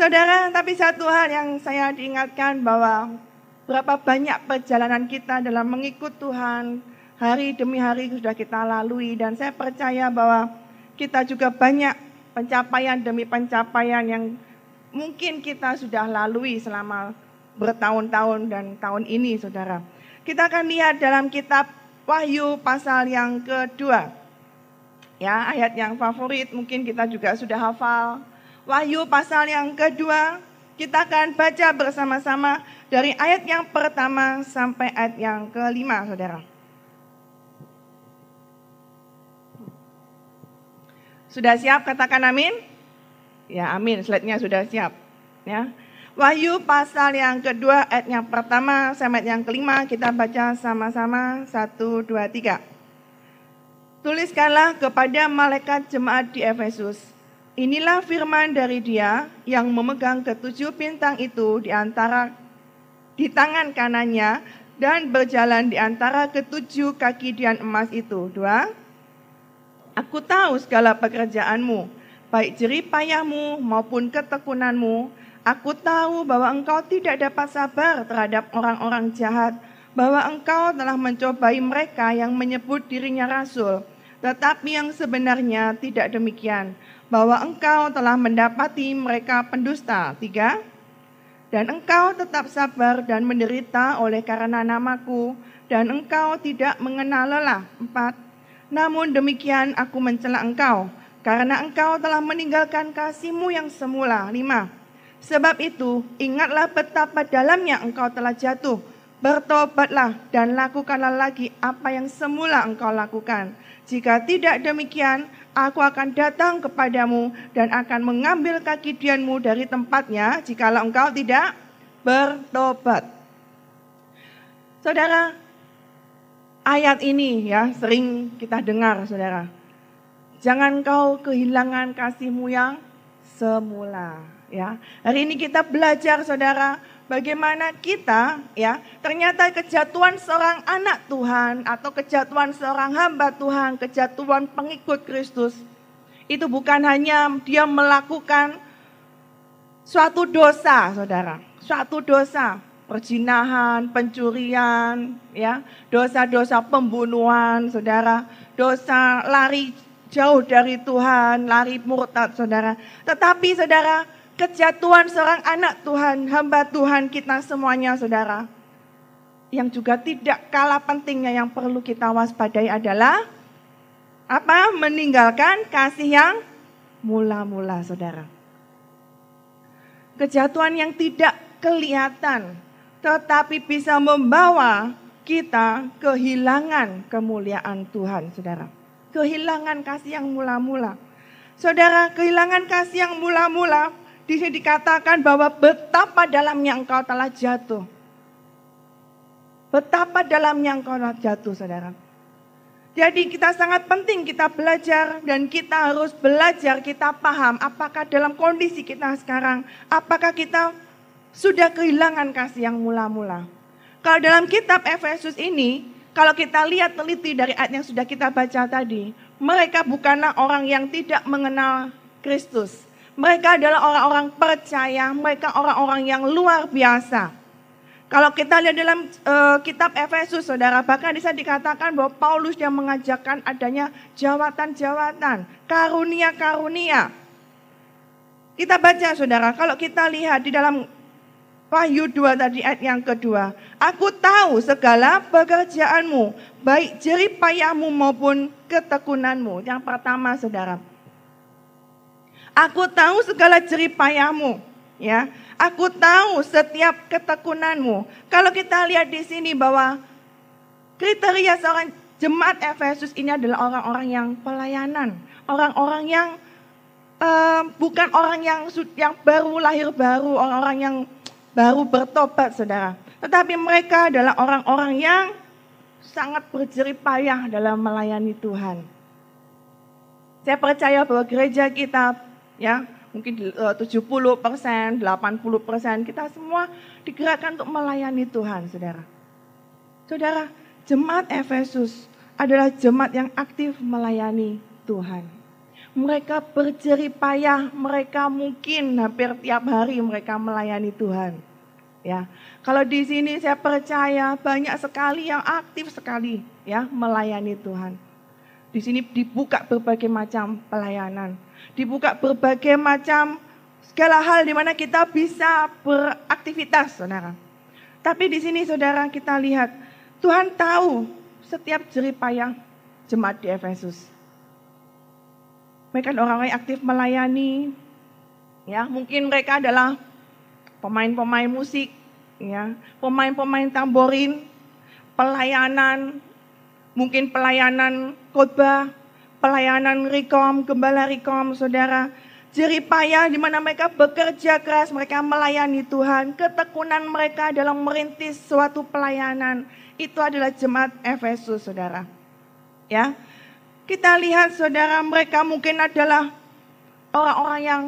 Saudara, tapi satu hal yang saya diingatkan bahwa berapa banyak perjalanan kita dalam mengikut Tuhan, hari demi hari sudah kita lalui dan saya percaya bahwa kita juga banyak pencapaian demi pencapaian yang mungkin kita sudah lalui selama bertahun-tahun dan tahun ini saudara. Kita akan lihat dalam kitab Wahyu pasal yang kedua. Ya, ayat yang favorit mungkin kita juga sudah hafal. Wahyu pasal yang kedua, kita akan baca bersama-sama dari ayat yang pertama sampai ayat yang kelima, saudara. Sudah siap katakan amin? Ya amin, slide-nya sudah siap. Ya. Wahyu pasal yang kedua ayat yang pertama sampai ayat yang kelima kita baca sama-sama satu dua tiga. Tuliskanlah kepada malaikat jemaat di Efesus. Inilah firman dari dia yang memegang ketujuh bintang itu di antara di tangan kanannya dan berjalan di antara ketujuh kaki dian emas itu. Dua, Aku tahu segala pekerjaanmu, baik jerih payahmu maupun ketekunanmu. Aku tahu bahwa engkau tidak dapat sabar terhadap orang-orang jahat, bahwa engkau telah mencobai mereka yang menyebut dirinya rasul, tetapi yang sebenarnya tidak demikian, bahwa engkau telah mendapati mereka pendusta. Tiga, dan engkau tetap sabar dan menderita oleh karena namaku, dan engkau tidak mengenal lelah. Empat, namun demikian aku mencela engkau, karena engkau telah meninggalkan kasihmu yang semula. Lima. Sebab itu, ingatlah betapa dalamnya engkau telah jatuh. Bertobatlah dan lakukanlah lagi apa yang semula engkau lakukan. Jika tidak demikian, aku akan datang kepadamu dan akan mengambil kaki dianmu dari tempatnya jikalau engkau tidak bertobat. Saudara, ayat ini ya sering kita dengar saudara. Jangan kau kehilangan kasihmu yang semula ya. Hari ini kita belajar saudara bagaimana kita ya ternyata kejatuhan seorang anak Tuhan atau kejatuhan seorang hamba Tuhan, kejatuhan pengikut Kristus itu bukan hanya dia melakukan suatu dosa, Saudara. Suatu dosa, perjinahan, pencurian, ya, dosa-dosa pembunuhan, saudara, dosa lari jauh dari Tuhan, lari murtad, saudara. Tetapi, saudara, kejatuhan seorang anak Tuhan, hamba Tuhan kita semuanya, saudara, yang juga tidak kalah pentingnya yang perlu kita waspadai adalah apa? Meninggalkan kasih yang mula-mula, saudara. Kejatuhan yang tidak kelihatan, tetapi bisa membawa kita kehilangan kemuliaan Tuhan, saudara. Kehilangan kasih yang mula-mula. Saudara, kehilangan kasih yang mula-mula, di sini dikatakan bahwa betapa dalamnya engkau telah jatuh. Betapa dalamnya engkau telah jatuh, saudara. Jadi kita sangat penting kita belajar dan kita harus belajar, kita paham apakah dalam kondisi kita sekarang, apakah kita sudah kehilangan kasih yang mula-mula. Kalau dalam kitab Efesus ini, kalau kita lihat teliti dari ayat yang sudah kita baca tadi, mereka bukanlah orang yang tidak mengenal Kristus. Mereka adalah orang-orang percaya, mereka orang-orang yang luar biasa. Kalau kita lihat dalam uh, kitab Efesus, saudara, bahkan bisa dikatakan bahwa Paulus yang mengajarkan adanya jawatan-jawatan, karunia-karunia. Kita baca, saudara, kalau kita lihat di dalam Wahyu 2 tadi ayat yang kedua. Aku tahu segala pekerjaanmu, baik jerih payahmu maupun ketekunanmu. Yang pertama saudara. Aku tahu segala jerih payahmu. Ya, aku tahu setiap ketekunanmu. Kalau kita lihat di sini bahwa kriteria seorang jemaat Efesus ini adalah orang-orang yang pelayanan, orang-orang yang uh, bukan orang yang yang baru lahir baru, orang-orang yang baru bertobat saudara. Tetapi mereka adalah orang-orang yang sangat berjerih payah dalam melayani Tuhan. Saya percaya bahwa gereja kita ya mungkin 70 eh, persen, 80 persen kita semua digerakkan untuk melayani Tuhan, saudara. Saudara, jemaat Efesus adalah jemaat yang aktif melayani Tuhan. Mereka berjerih payah, mereka mungkin hampir tiap hari mereka melayani Tuhan. Ya, kalau di sini saya percaya banyak sekali yang aktif sekali ya melayani Tuhan. Di sini dibuka berbagai macam pelayanan, dibuka berbagai macam segala hal di mana kita bisa beraktivitas, saudara. Tapi di sini saudara kita lihat Tuhan tahu setiap jerih payah jemaat di Efesus. Mereka orang-orang yang aktif melayani, ya mungkin mereka adalah pemain-pemain musik, ya pemain-pemain tamborin, pelayanan, mungkin pelayanan khotbah, pelayanan rekom, gembala rekom, saudara. Jerih payah di mana mereka bekerja keras, mereka melayani Tuhan. Ketekunan mereka dalam merintis suatu pelayanan. Itu adalah jemaat Efesus, saudara. Ya, kita lihat saudara mereka mungkin adalah orang-orang yang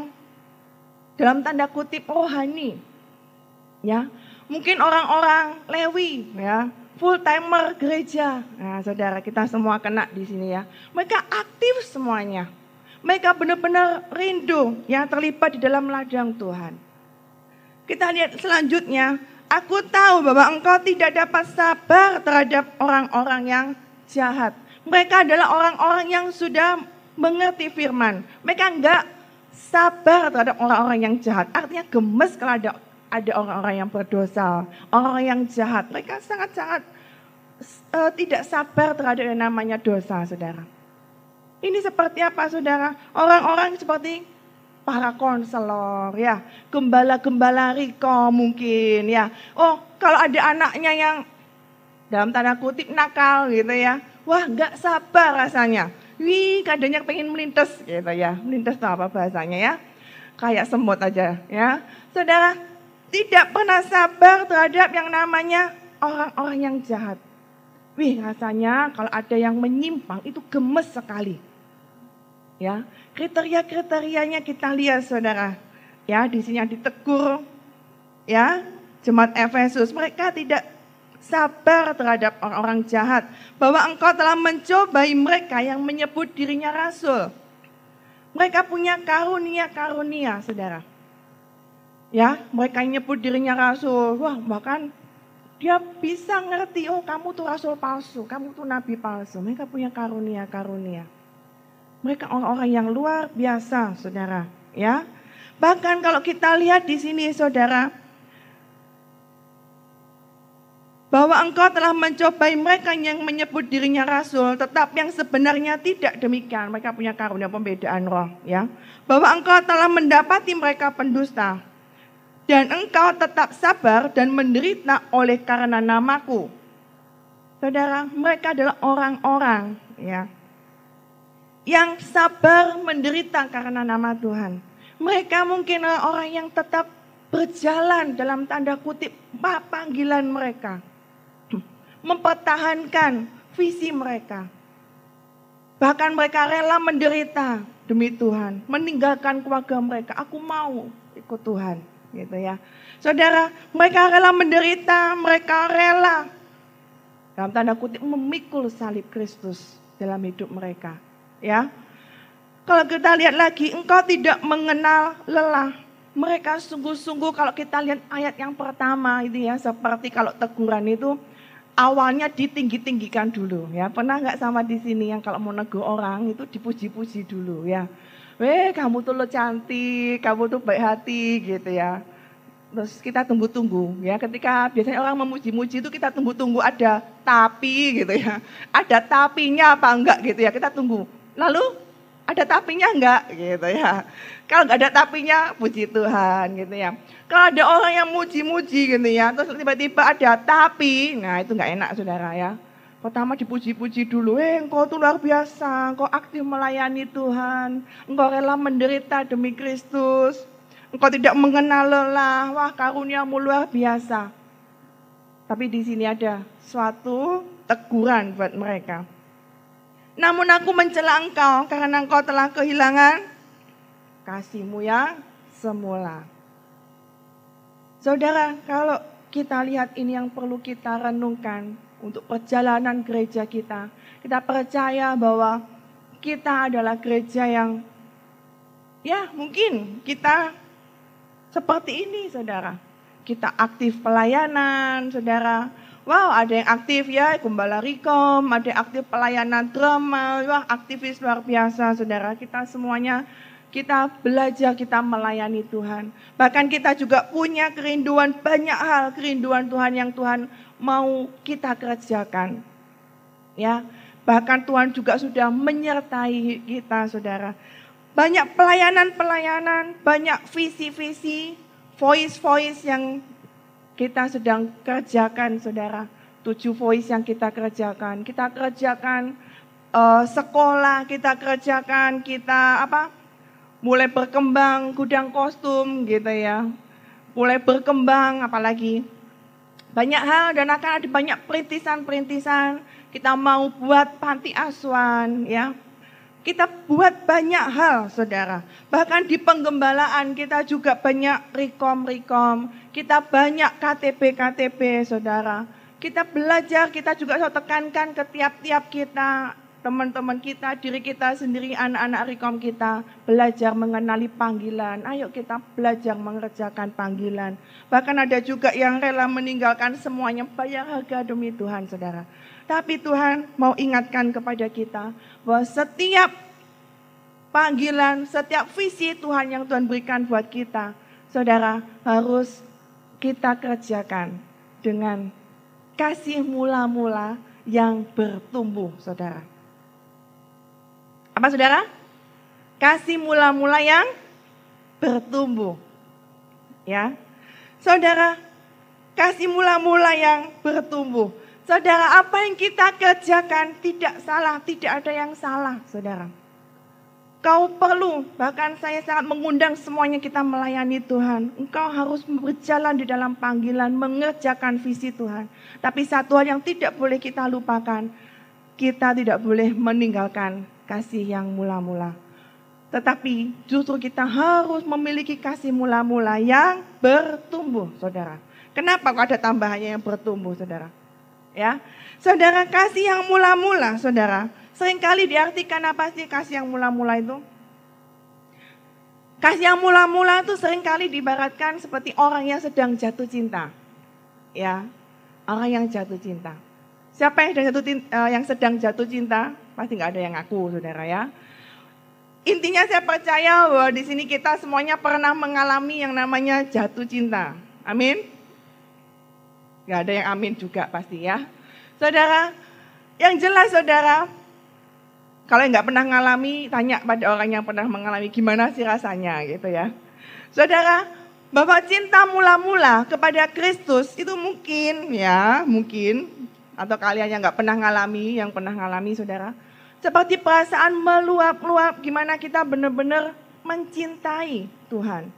dalam tanda kutip rohani. Ya, mungkin orang-orang Lewi ya, full timer gereja. Nah, saudara kita semua kena di sini ya. Mereka aktif semuanya. Mereka benar-benar rindu yang terlibat di dalam ladang Tuhan. Kita lihat selanjutnya, aku tahu bahwa engkau tidak dapat sabar terhadap orang-orang yang jahat. Mereka adalah orang-orang yang sudah mengerti firman. Mereka enggak sabar terhadap orang-orang yang jahat. Artinya gemes kalau ada ada orang-orang yang berdosa, orang-orang yang jahat. Mereka sangat-sangat uh, tidak sabar terhadap yang namanya dosa, saudara. Ini seperti apa, saudara? Orang-orang seperti para konselor, ya, gembala-gembala Riko mungkin, ya. Oh, kalau ada anaknya yang dalam tanda kutip nakal gitu ya, Wah nggak sabar rasanya. Wih kadangnya pengen melintas gitu ya. Melintas apa bahasanya ya? Kayak semut aja ya. Saudara tidak pernah sabar terhadap yang namanya orang-orang yang jahat. Wih rasanya kalau ada yang menyimpang itu gemes sekali. Ya, kriteria-kriterianya kita lihat saudara. Ya, di sini yang ditegur ya, jemaat Efesus mereka tidak sabar terhadap orang-orang jahat, bahwa engkau telah mencobai mereka yang menyebut dirinya rasul. Mereka punya karunia-karunia, saudara. Ya, mereka yang menyebut dirinya rasul. Wah, bahkan dia bisa ngerti, oh kamu tuh rasul palsu, kamu tuh nabi palsu. Mereka punya karunia-karunia. Mereka orang-orang yang luar biasa, saudara. Ya, bahkan kalau kita lihat di sini, saudara, bahwa engkau telah mencobai mereka yang menyebut dirinya rasul, tetap yang sebenarnya tidak demikian. Mereka punya karunia pembedaan roh, ya. Bahwa engkau telah mendapati mereka pendusta, dan engkau tetap sabar dan menderita oleh karena namaku. Saudara, mereka adalah orang-orang, ya, yang sabar menderita karena nama Tuhan. Mereka mungkin orang yang tetap berjalan dalam tanda kutip panggilan mereka mempertahankan visi mereka. Bahkan mereka rela menderita demi Tuhan, meninggalkan keluarga mereka. Aku mau ikut Tuhan, gitu ya. Saudara, mereka rela menderita, mereka rela dalam tanda kutip memikul salib Kristus dalam hidup mereka, ya. Kalau kita lihat lagi, engkau tidak mengenal lelah. Mereka sungguh-sungguh kalau kita lihat ayat yang pertama itu ya, seperti kalau teguran itu awalnya ditinggi-tinggikan dulu ya. Pernah nggak sama di sini yang kalau mau negur orang itu dipuji-puji dulu ya. Weh kamu tuh lo cantik, kamu tuh baik hati gitu ya. Terus kita tunggu-tunggu ya. Ketika biasanya orang memuji-muji itu kita tunggu-tunggu ada tapi gitu ya. Ada tapinya apa enggak gitu ya. Kita tunggu. Lalu ada tapinya enggak gitu ya. Kalau enggak ada tapinya puji Tuhan gitu ya. Kalau ada orang yang muji-muji gitu ya, terus tiba-tiba ada tapi, nah itu enggak enak saudara ya. Pertama dipuji-puji dulu, eh engkau tuh luar biasa, engkau aktif melayani Tuhan, engkau rela menderita demi Kristus, engkau tidak mengenal lelah, wah karuniamu luar biasa. Tapi di sini ada suatu teguran buat mereka. Namun aku mencela engkau karena engkau telah kehilangan kasihmu yang semula. Saudara, kalau kita lihat ini yang perlu kita renungkan untuk perjalanan gereja kita. Kita percaya bahwa kita adalah gereja yang ya mungkin kita seperti ini saudara. Kita aktif pelayanan saudara. Wow ada yang aktif ya Gembala Rikom, ada yang aktif pelayanan drama, wah aktivis luar biasa saudara. Kita semuanya kita belajar, kita melayani Tuhan. Bahkan kita juga punya kerinduan banyak hal, kerinduan Tuhan yang Tuhan mau kita kerjakan. Ya, bahkan Tuhan juga sudah menyertai kita, saudara. Banyak pelayanan-pelayanan, banyak visi-visi, voice-voice yang kita sedang kerjakan, saudara. Tujuh voice yang kita kerjakan. Kita kerjakan uh, sekolah, kita kerjakan, kita apa? Mulai berkembang gudang kostum gitu ya. Mulai berkembang apalagi banyak hal dan akan ada banyak perintisan-perintisan. Kita mau buat panti asuhan ya. Kita buat banyak hal saudara. Bahkan di penggembalaan kita juga banyak rekom-rekom. Kita banyak KTP-KTP saudara. Kita belajar, kita juga tekankan ke tiap-tiap kita teman-teman kita, diri kita sendiri, anak-anak rekom kita belajar mengenali panggilan. Ayo kita belajar mengerjakan panggilan. Bahkan ada juga yang rela meninggalkan semuanya bayar harga demi Tuhan, saudara. Tapi Tuhan mau ingatkan kepada kita bahwa setiap panggilan, setiap visi Tuhan yang Tuhan berikan buat kita, saudara harus kita kerjakan dengan kasih mula-mula yang bertumbuh, saudara. Apa saudara? Kasih mula-mula yang bertumbuh. Ya. Saudara, kasih mula-mula yang bertumbuh. Saudara, apa yang kita kerjakan tidak salah, tidak ada yang salah, saudara. Kau perlu, bahkan saya sangat mengundang semuanya kita melayani Tuhan. Engkau harus berjalan di dalam panggilan, mengerjakan visi Tuhan. Tapi satu hal yang tidak boleh kita lupakan, kita tidak boleh meninggalkan kasih yang mula-mula. Tetapi justru kita harus memiliki kasih mula-mula yang bertumbuh, saudara. Kenapa kok ada tambahannya yang bertumbuh, saudara? Ya, saudara kasih yang mula-mula, saudara. Seringkali diartikan apa sih kasih yang mula-mula itu? Kasih yang mula-mula itu sering kali dibaratkan seperti orang yang sedang jatuh cinta. Ya, orang yang jatuh cinta. Siapa yang sedang jatuh, uh, yang sedang jatuh cinta? Pasti nggak ada yang ngaku, saudara ya. Intinya saya percaya bahwa di sini kita semuanya pernah mengalami yang namanya jatuh cinta. Amin. Gak ada yang amin juga pasti ya. Saudara, yang jelas saudara, kalau nggak pernah mengalami, tanya pada orang yang pernah mengalami gimana sih rasanya gitu ya. Saudara, bahwa cinta mula-mula kepada Kristus itu mungkin ya, mungkin atau kalian yang nggak pernah ngalami, yang pernah ngalami saudara. Seperti perasaan meluap-luap, gimana kita benar-benar mencintai Tuhan.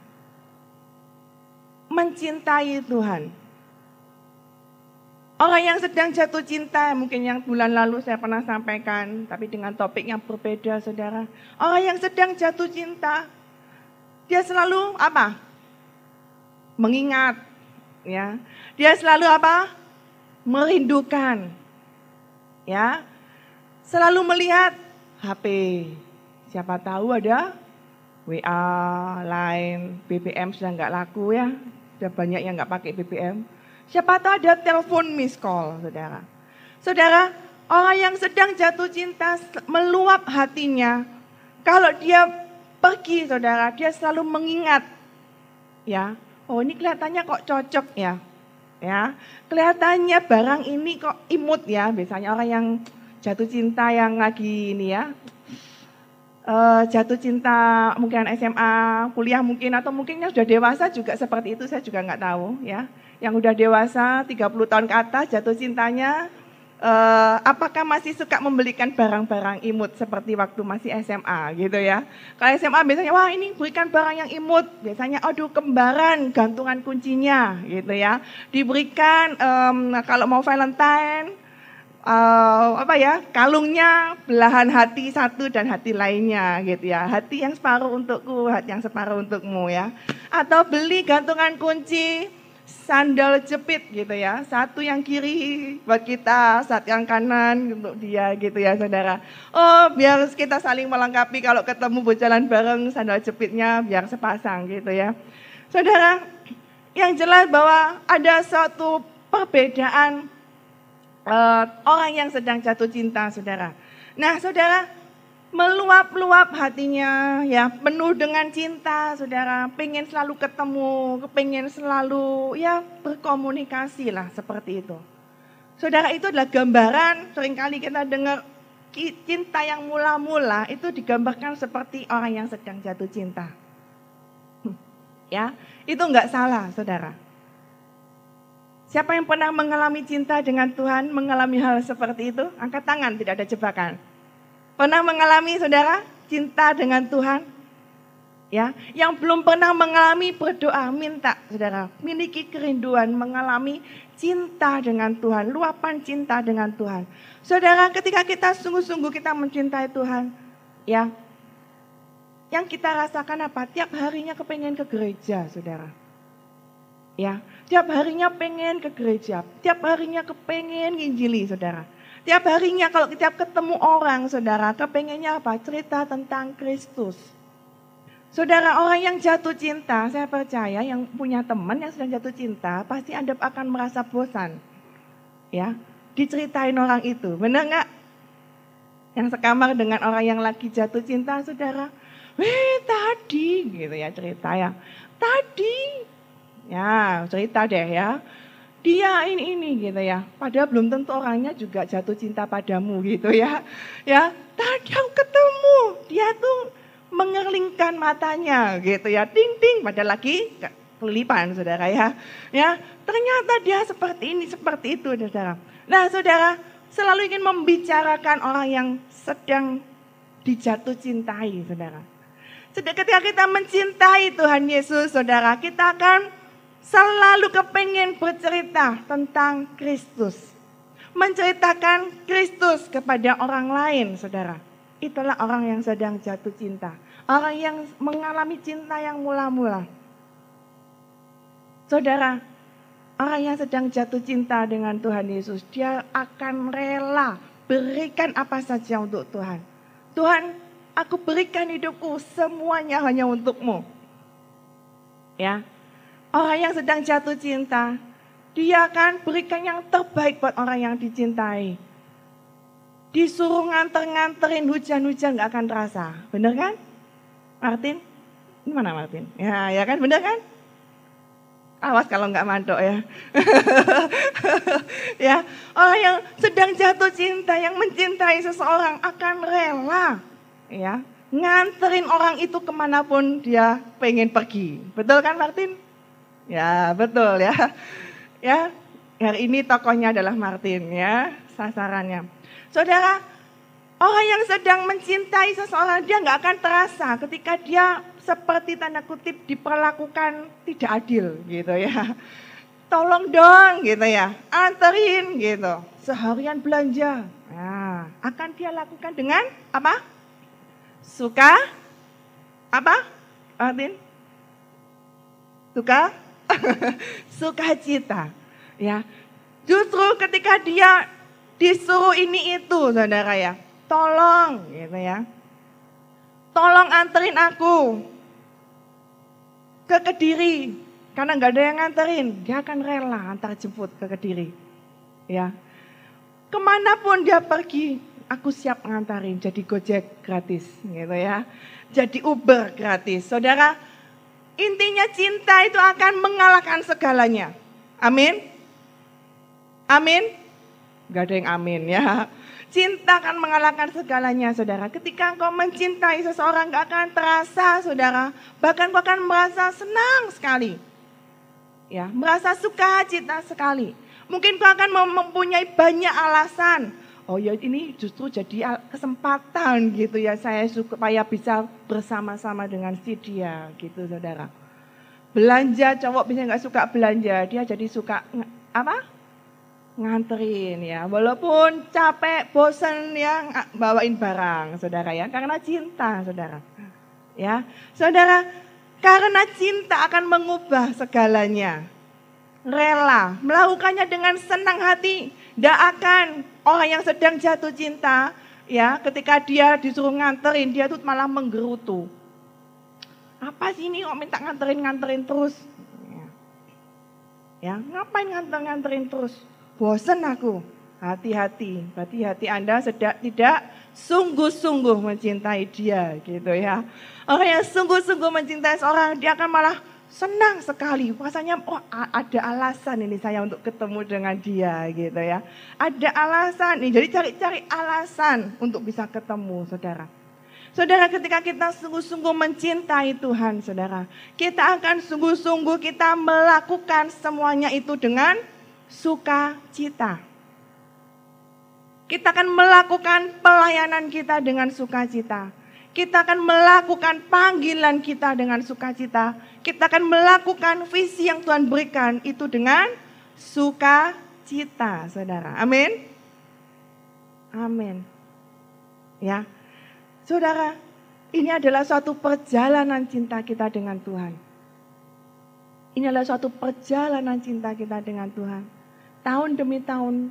Mencintai Tuhan. Orang yang sedang jatuh cinta, mungkin yang bulan lalu saya pernah sampaikan, tapi dengan topik yang berbeda, saudara. Orang yang sedang jatuh cinta, dia selalu apa? Mengingat, ya. Dia selalu apa? Merindukan. Ya. Selalu melihat HP. Siapa tahu ada WA, lain, BBM sudah nggak laku ya. Sudah banyak yang nggak pakai BBM. Siapa tahu ada telepon miss call, saudara. Saudara, orang yang sedang jatuh cinta meluap hatinya. Kalau dia pergi, saudara, dia selalu mengingat. Ya, oh ini kelihatannya kok cocok ya ya. Kelihatannya barang ini kok imut ya, biasanya orang yang jatuh cinta yang lagi ini ya. Uh, jatuh cinta mungkin SMA, kuliah mungkin atau mungkin yang sudah dewasa juga seperti itu saya juga nggak tahu ya. Yang udah dewasa 30 tahun ke atas jatuh cintanya uh, apakah masih suka membelikan barang-barang imut seperti waktu masih SMA gitu ya. Kalau SMA biasanya wah ini berikan barang yang imut, biasanya aduh kembaran gantungan kuncinya gitu ya. Diberikan um, kalau mau Valentine uh, apa ya kalungnya belahan hati satu dan hati lainnya gitu ya hati yang separuh untukku hati yang separuh untukmu ya atau beli gantungan kunci sandal jepit gitu ya. Satu yang kiri buat kita, satu yang kanan untuk dia gitu ya saudara. Oh biar kita saling melengkapi kalau ketemu berjalan bareng sandal jepitnya biar sepasang gitu ya. Saudara, yang jelas bahwa ada suatu perbedaan uh, orang yang sedang jatuh cinta saudara. Nah saudara, meluap-luap hatinya, ya penuh dengan cinta, saudara. Pengen selalu ketemu, pengen selalu ya berkomunikasi lah seperti itu. Saudara itu adalah gambaran, sering kali kita dengar cinta yang mula-mula itu digambarkan seperti orang yang sedang jatuh cinta. Ya, itu enggak salah, saudara. Siapa yang pernah mengalami cinta dengan Tuhan, mengalami hal seperti itu? Angkat tangan, tidak ada jebakan. Pernah mengalami saudara cinta dengan Tuhan? Ya, yang belum pernah mengalami berdoa minta saudara miliki kerinduan mengalami cinta dengan Tuhan, luapan cinta dengan Tuhan. Saudara, ketika kita sungguh-sungguh kita mencintai Tuhan, ya, yang kita rasakan apa? Tiap harinya kepengen ke gereja, saudara. Ya, tiap harinya pengen ke gereja, tiap harinya kepengen nginjili, saudara. Tiap harinya kalau tiap ketemu orang, saudara, kepengennya apa? Cerita tentang Kristus. Saudara, orang yang jatuh cinta, saya percaya yang punya teman yang sedang jatuh cinta, pasti Anda akan merasa bosan. Ya, diceritain orang itu. Benar nggak? Yang sekamar dengan orang yang lagi jatuh cinta, saudara. Weh, tadi, gitu ya cerita ya. Tadi, ya cerita deh ya dia ini ini gitu ya. Padahal belum tentu orangnya juga jatuh cinta padamu gitu ya. Ya, tadi aku ketemu, dia tuh mengerlingkan matanya gitu ya. Ting ting padahal lagi kelilipan Saudara ya. Ya, ternyata dia seperti ini, seperti itu Saudara. Nah, Saudara, selalu ingin membicarakan orang yang sedang dijatuh cintai, Saudara. Ketika kita mencintai Tuhan Yesus, Saudara, kita akan selalu kepengen bercerita tentang Kristus. Menceritakan Kristus kepada orang lain, saudara. Itulah orang yang sedang jatuh cinta. Orang yang mengalami cinta yang mula-mula. Saudara, orang yang sedang jatuh cinta dengan Tuhan Yesus, dia akan rela berikan apa saja untuk Tuhan. Tuhan, aku berikan hidupku semuanya hanya untukmu. Ya, Orang yang sedang jatuh cinta, dia akan berikan yang terbaik buat orang yang dicintai. Disuruh nganter-nganterin hujan-hujan gak akan terasa. Bener kan? Martin? Ini mana Martin? Ya, ya kan? Bener kan? Awas kalau nggak mantok ya. ya, orang yang sedang jatuh cinta, yang mencintai seseorang akan rela, ya, nganterin orang itu ke mana pun dia pengen pergi. Betul kan Martin? Ya, betul ya. Ya, hari ini tokohnya adalah Martin ya, sasarannya. Saudara, orang yang sedang mencintai seseorang dia nggak akan terasa ketika dia seperti tanda kutip diperlakukan tidak adil gitu ya. Tolong dong gitu ya, anterin gitu. Seharian belanja. Nah, akan dia lakukan dengan apa? Suka? Apa? Martin? Suka? sukacita. Ya. Justru ketika dia disuruh ini itu, Saudara ya. Tolong gitu ya. Tolong anterin aku ke Kediri karena nggak ada yang nganterin, dia akan rela antar jemput ke Kediri. Ya. Ke mana pun dia pergi, aku siap ngantarin jadi gojek gratis gitu ya. Jadi Uber gratis. Saudara, Intinya cinta itu akan mengalahkan segalanya. Amin. Amin. Gak ada yang amin ya. Cinta akan mengalahkan segalanya saudara. Ketika engkau mencintai seseorang gak akan terasa saudara. Bahkan kau akan merasa senang sekali. Ya, merasa suka cita sekali. Mungkin kau akan mempunyai banyak alasan oh ya ini justru jadi kesempatan gitu ya saya supaya bisa bersama-sama dengan si dia gitu saudara. Belanja cowok bisa nggak suka belanja, dia jadi suka apa? Nganterin ya, walaupun capek, bosan ya bawain barang saudara ya, karena cinta saudara. Ya, saudara, karena cinta akan mengubah segalanya. rela, melakukannya dengan senang hati. Tidak akan orang yang sedang jatuh cinta, ya ketika dia disuruh nganterin, dia tuh malah menggerutu. Apa sih ini kok minta nganterin-nganterin terus? Ya, ngapain nganter-nganterin terus? Bosen aku. Hati-hati, berarti hati Anda sedang tidak sungguh-sungguh mencintai dia gitu ya. Orang yang sungguh-sungguh mencintai seorang, dia akan malah senang sekali. Rasanya oh ada alasan ini saya untuk ketemu dengan dia gitu ya. Ada alasan nih, jadi cari-cari alasan untuk bisa ketemu saudara. Saudara ketika kita sungguh-sungguh mencintai Tuhan saudara. Kita akan sungguh-sungguh kita melakukan semuanya itu dengan sukacita. Kita akan melakukan pelayanan kita dengan sukacita. Kita akan melakukan panggilan kita dengan sukacita. Kita akan melakukan visi yang Tuhan berikan itu dengan sukacita, saudara. Amin. Amin. Ya, saudara, ini adalah suatu perjalanan cinta kita dengan Tuhan. Ini adalah suatu perjalanan cinta kita dengan Tuhan. Tahun demi tahun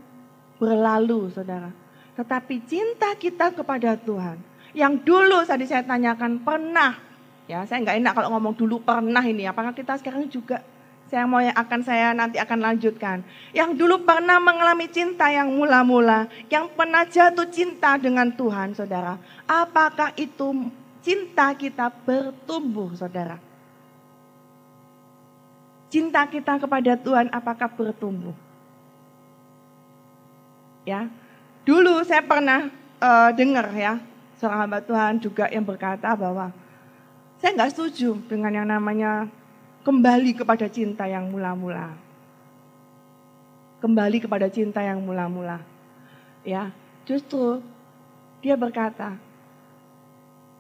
berlalu, saudara. Tetapi cinta kita kepada Tuhan yang dulu tadi saya tanyakan pernah, ya saya nggak enak kalau ngomong dulu pernah ini, apakah kita sekarang juga saya mau yang akan saya nanti akan lanjutkan. Yang dulu pernah mengalami cinta yang mula-mula, yang pernah jatuh cinta dengan Tuhan, saudara. Apakah itu cinta kita bertumbuh, saudara? Cinta kita kepada Tuhan apakah bertumbuh? Ya, dulu saya pernah uh, dengar ya, seorang hamba Tuhan juga yang berkata bahwa saya nggak setuju dengan yang namanya kembali kepada cinta yang mula-mula. Kembali kepada cinta yang mula-mula. Ya, justru dia berkata,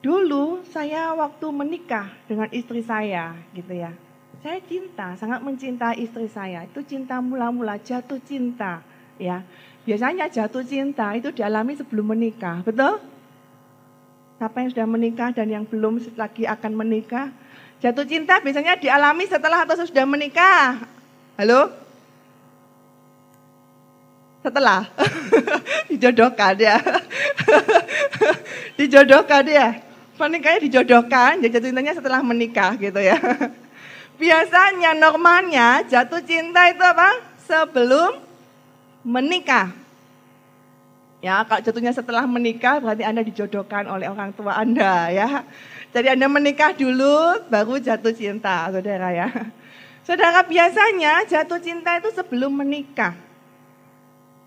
dulu saya waktu menikah dengan istri saya gitu ya. Saya cinta, sangat mencintai istri saya. Itu cinta mula-mula, jatuh cinta ya. Biasanya jatuh cinta itu dialami sebelum menikah, betul? Siapa yang sudah menikah dan yang belum lagi akan menikah? Jatuh cinta biasanya dialami setelah atau sudah menikah? Halo? Setelah? dijodohkan ya. dijodohkan ya. Pernikahannya dijodohkan, jadi jatuh cintanya setelah menikah gitu ya. Biasanya normalnya jatuh cinta itu apa? Sebelum menikah. Ya, kalau jatuhnya setelah menikah berarti Anda dijodohkan oleh orang tua Anda ya. Jadi Anda menikah dulu baru jatuh cinta, Saudara ya. Saudara biasanya jatuh cinta itu sebelum menikah.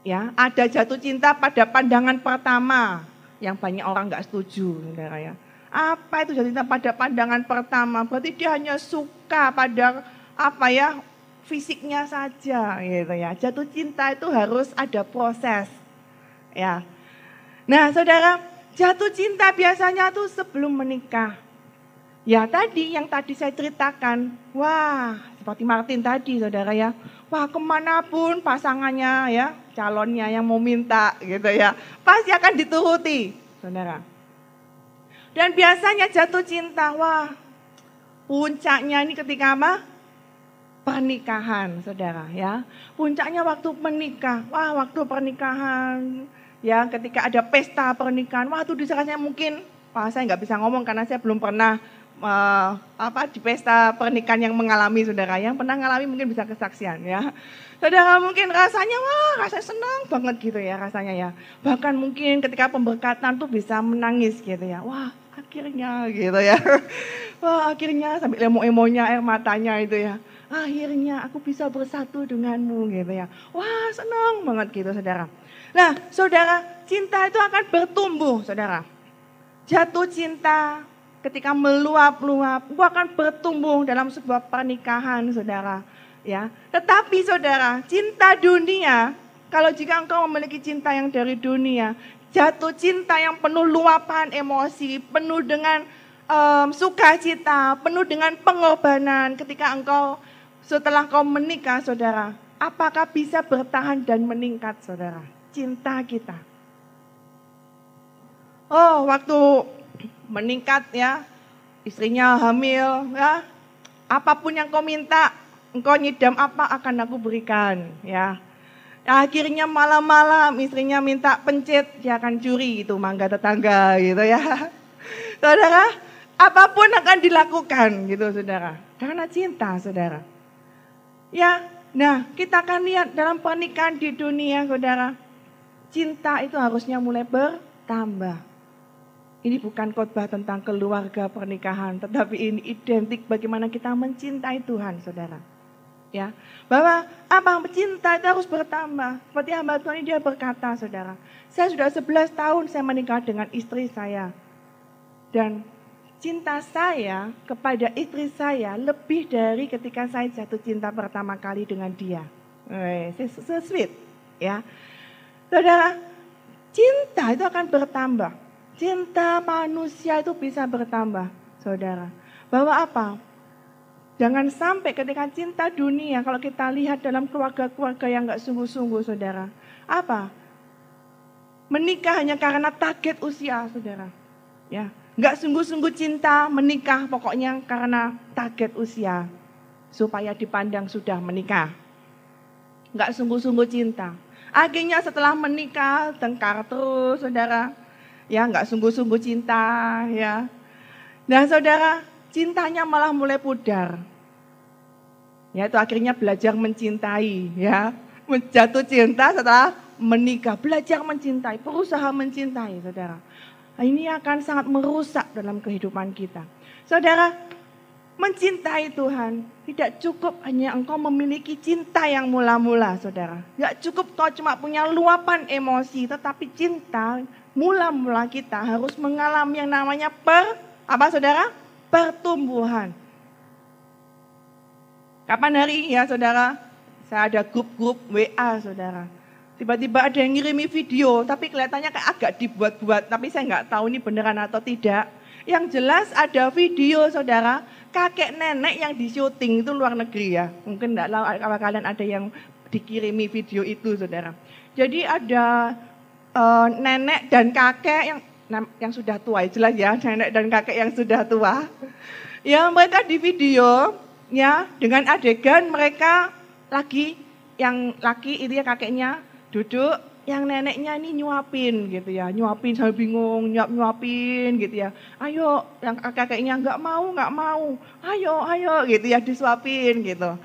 Ya, ada jatuh cinta pada pandangan pertama yang banyak orang nggak setuju, Saudara ya. Apa itu jatuh cinta pada pandangan pertama? Berarti dia hanya suka pada apa ya fisiknya saja gitu ya. Jatuh cinta itu harus ada proses ya. Nah, saudara, jatuh cinta biasanya tuh sebelum menikah. Ya tadi yang tadi saya ceritakan, wah seperti Martin tadi saudara ya, wah ke mana pun pasangannya ya, calonnya yang mau minta gitu ya, pasti akan dituruti saudara. Dan biasanya jatuh cinta, wah puncaknya ini ketika apa? Pernikahan saudara ya, puncaknya waktu menikah, wah waktu pernikahan ya ketika ada pesta pernikahan, wah itu disangkanya mungkin, wah saya nggak bisa ngomong karena saya belum pernah uh, apa di pesta pernikahan yang mengalami saudara, yang pernah mengalami mungkin bisa kesaksian ya. Saudara mungkin rasanya wah rasanya senang banget gitu ya rasanya ya. Bahkan mungkin ketika pemberkatan tuh bisa menangis gitu ya. Wah akhirnya gitu ya. Wah akhirnya sampai emo-emonya air matanya itu ya. Akhirnya aku bisa bersatu denganmu gitu ya. Wah senang banget gitu saudara. Nah, saudara, cinta itu akan bertumbuh, saudara. Jatuh cinta ketika meluap-luap, itu akan bertumbuh dalam sebuah pernikahan, saudara. Ya, tetapi saudara, cinta dunia, kalau jika engkau memiliki cinta yang dari dunia, jatuh cinta yang penuh luapan emosi, penuh dengan um, sukacita, penuh dengan pengorbanan ketika engkau setelah kau menikah, saudara, apakah bisa bertahan dan meningkat, saudara? Cinta kita. Oh, waktu meningkat ya, istrinya hamil ya, apa pun yang kau minta, engkau nyidam apa akan aku berikan, ya. Akhirnya malam-malam istrinya minta pencet, dia akan curi itu mangga tetangga gitu ya. Saudara, apa pun akan dilakukan gitu saudara. Karena cinta saudara. Ya, nah kita akan lihat dalam pernikahan di dunia saudara. Cinta itu harusnya mulai bertambah. Ini bukan khotbah tentang keluarga pernikahan, tetapi ini identik bagaimana kita mencintai Tuhan, saudara. Ya bahwa apa? Cinta itu harus bertambah. Seperti hamba Tuhan ini dia berkata saudara saya sudah 11 tahun saya menikah dengan istri saya. Dan cinta saya kepada istri saya lebih dari ketika saya jatuh cinta pertama kali dengan dia. So sweet ya saudara cinta itu akan bertambah cinta manusia itu bisa bertambah saudara bahwa apa Jangan sampai ketika cinta dunia, kalau kita lihat dalam keluarga-keluarga yang nggak sungguh-sungguh, saudara. Apa? Menikah hanya karena target usia, saudara. Ya, nggak sungguh-sungguh cinta menikah, pokoknya karena target usia supaya dipandang sudah menikah. Nggak sungguh-sungguh cinta. Akhirnya setelah menikah tengkar terus, saudara. Ya, nggak sungguh-sungguh cinta, ya. Nah, saudara, cintanya malah mulai pudar. Ya, itu akhirnya belajar mencintai, ya. Jatuh cinta setelah menikah, belajar mencintai, berusaha mencintai, Saudara. Ini akan sangat merusak dalam kehidupan kita. Saudara, mencintai Tuhan tidak cukup hanya engkau memiliki cinta yang mula-mula, Saudara. Tidak cukup kau cuma punya luapan emosi, tetapi cinta mula-mula kita harus mengalami yang namanya per apa Saudara? pertumbuhan. Kapan hari ya saudara? Saya ada grup-grup WA saudara. Tiba-tiba ada yang ngirimi video, tapi kelihatannya kayak agak dibuat-buat. Tapi saya nggak tahu ini beneran atau tidak. Yang jelas ada video saudara, kakek nenek yang di syuting itu luar negeri ya. Mungkin enggak tahu kalau kalian ada yang dikirimi video itu saudara. Jadi ada uh, nenek dan kakek yang yang sudah tua, jelas ya, nenek dan kakek yang sudah tua. Ya, mereka di video ya dengan adegan mereka lagi yang laki itu ya kakeknya duduk yang neneknya ini nyuapin gitu ya, nyuapin saya bingung, nyuap nyuapin gitu ya. Ayo, yang kakeknya nggak mau, nggak mau. Ayo, ayo gitu ya disuapin gitu.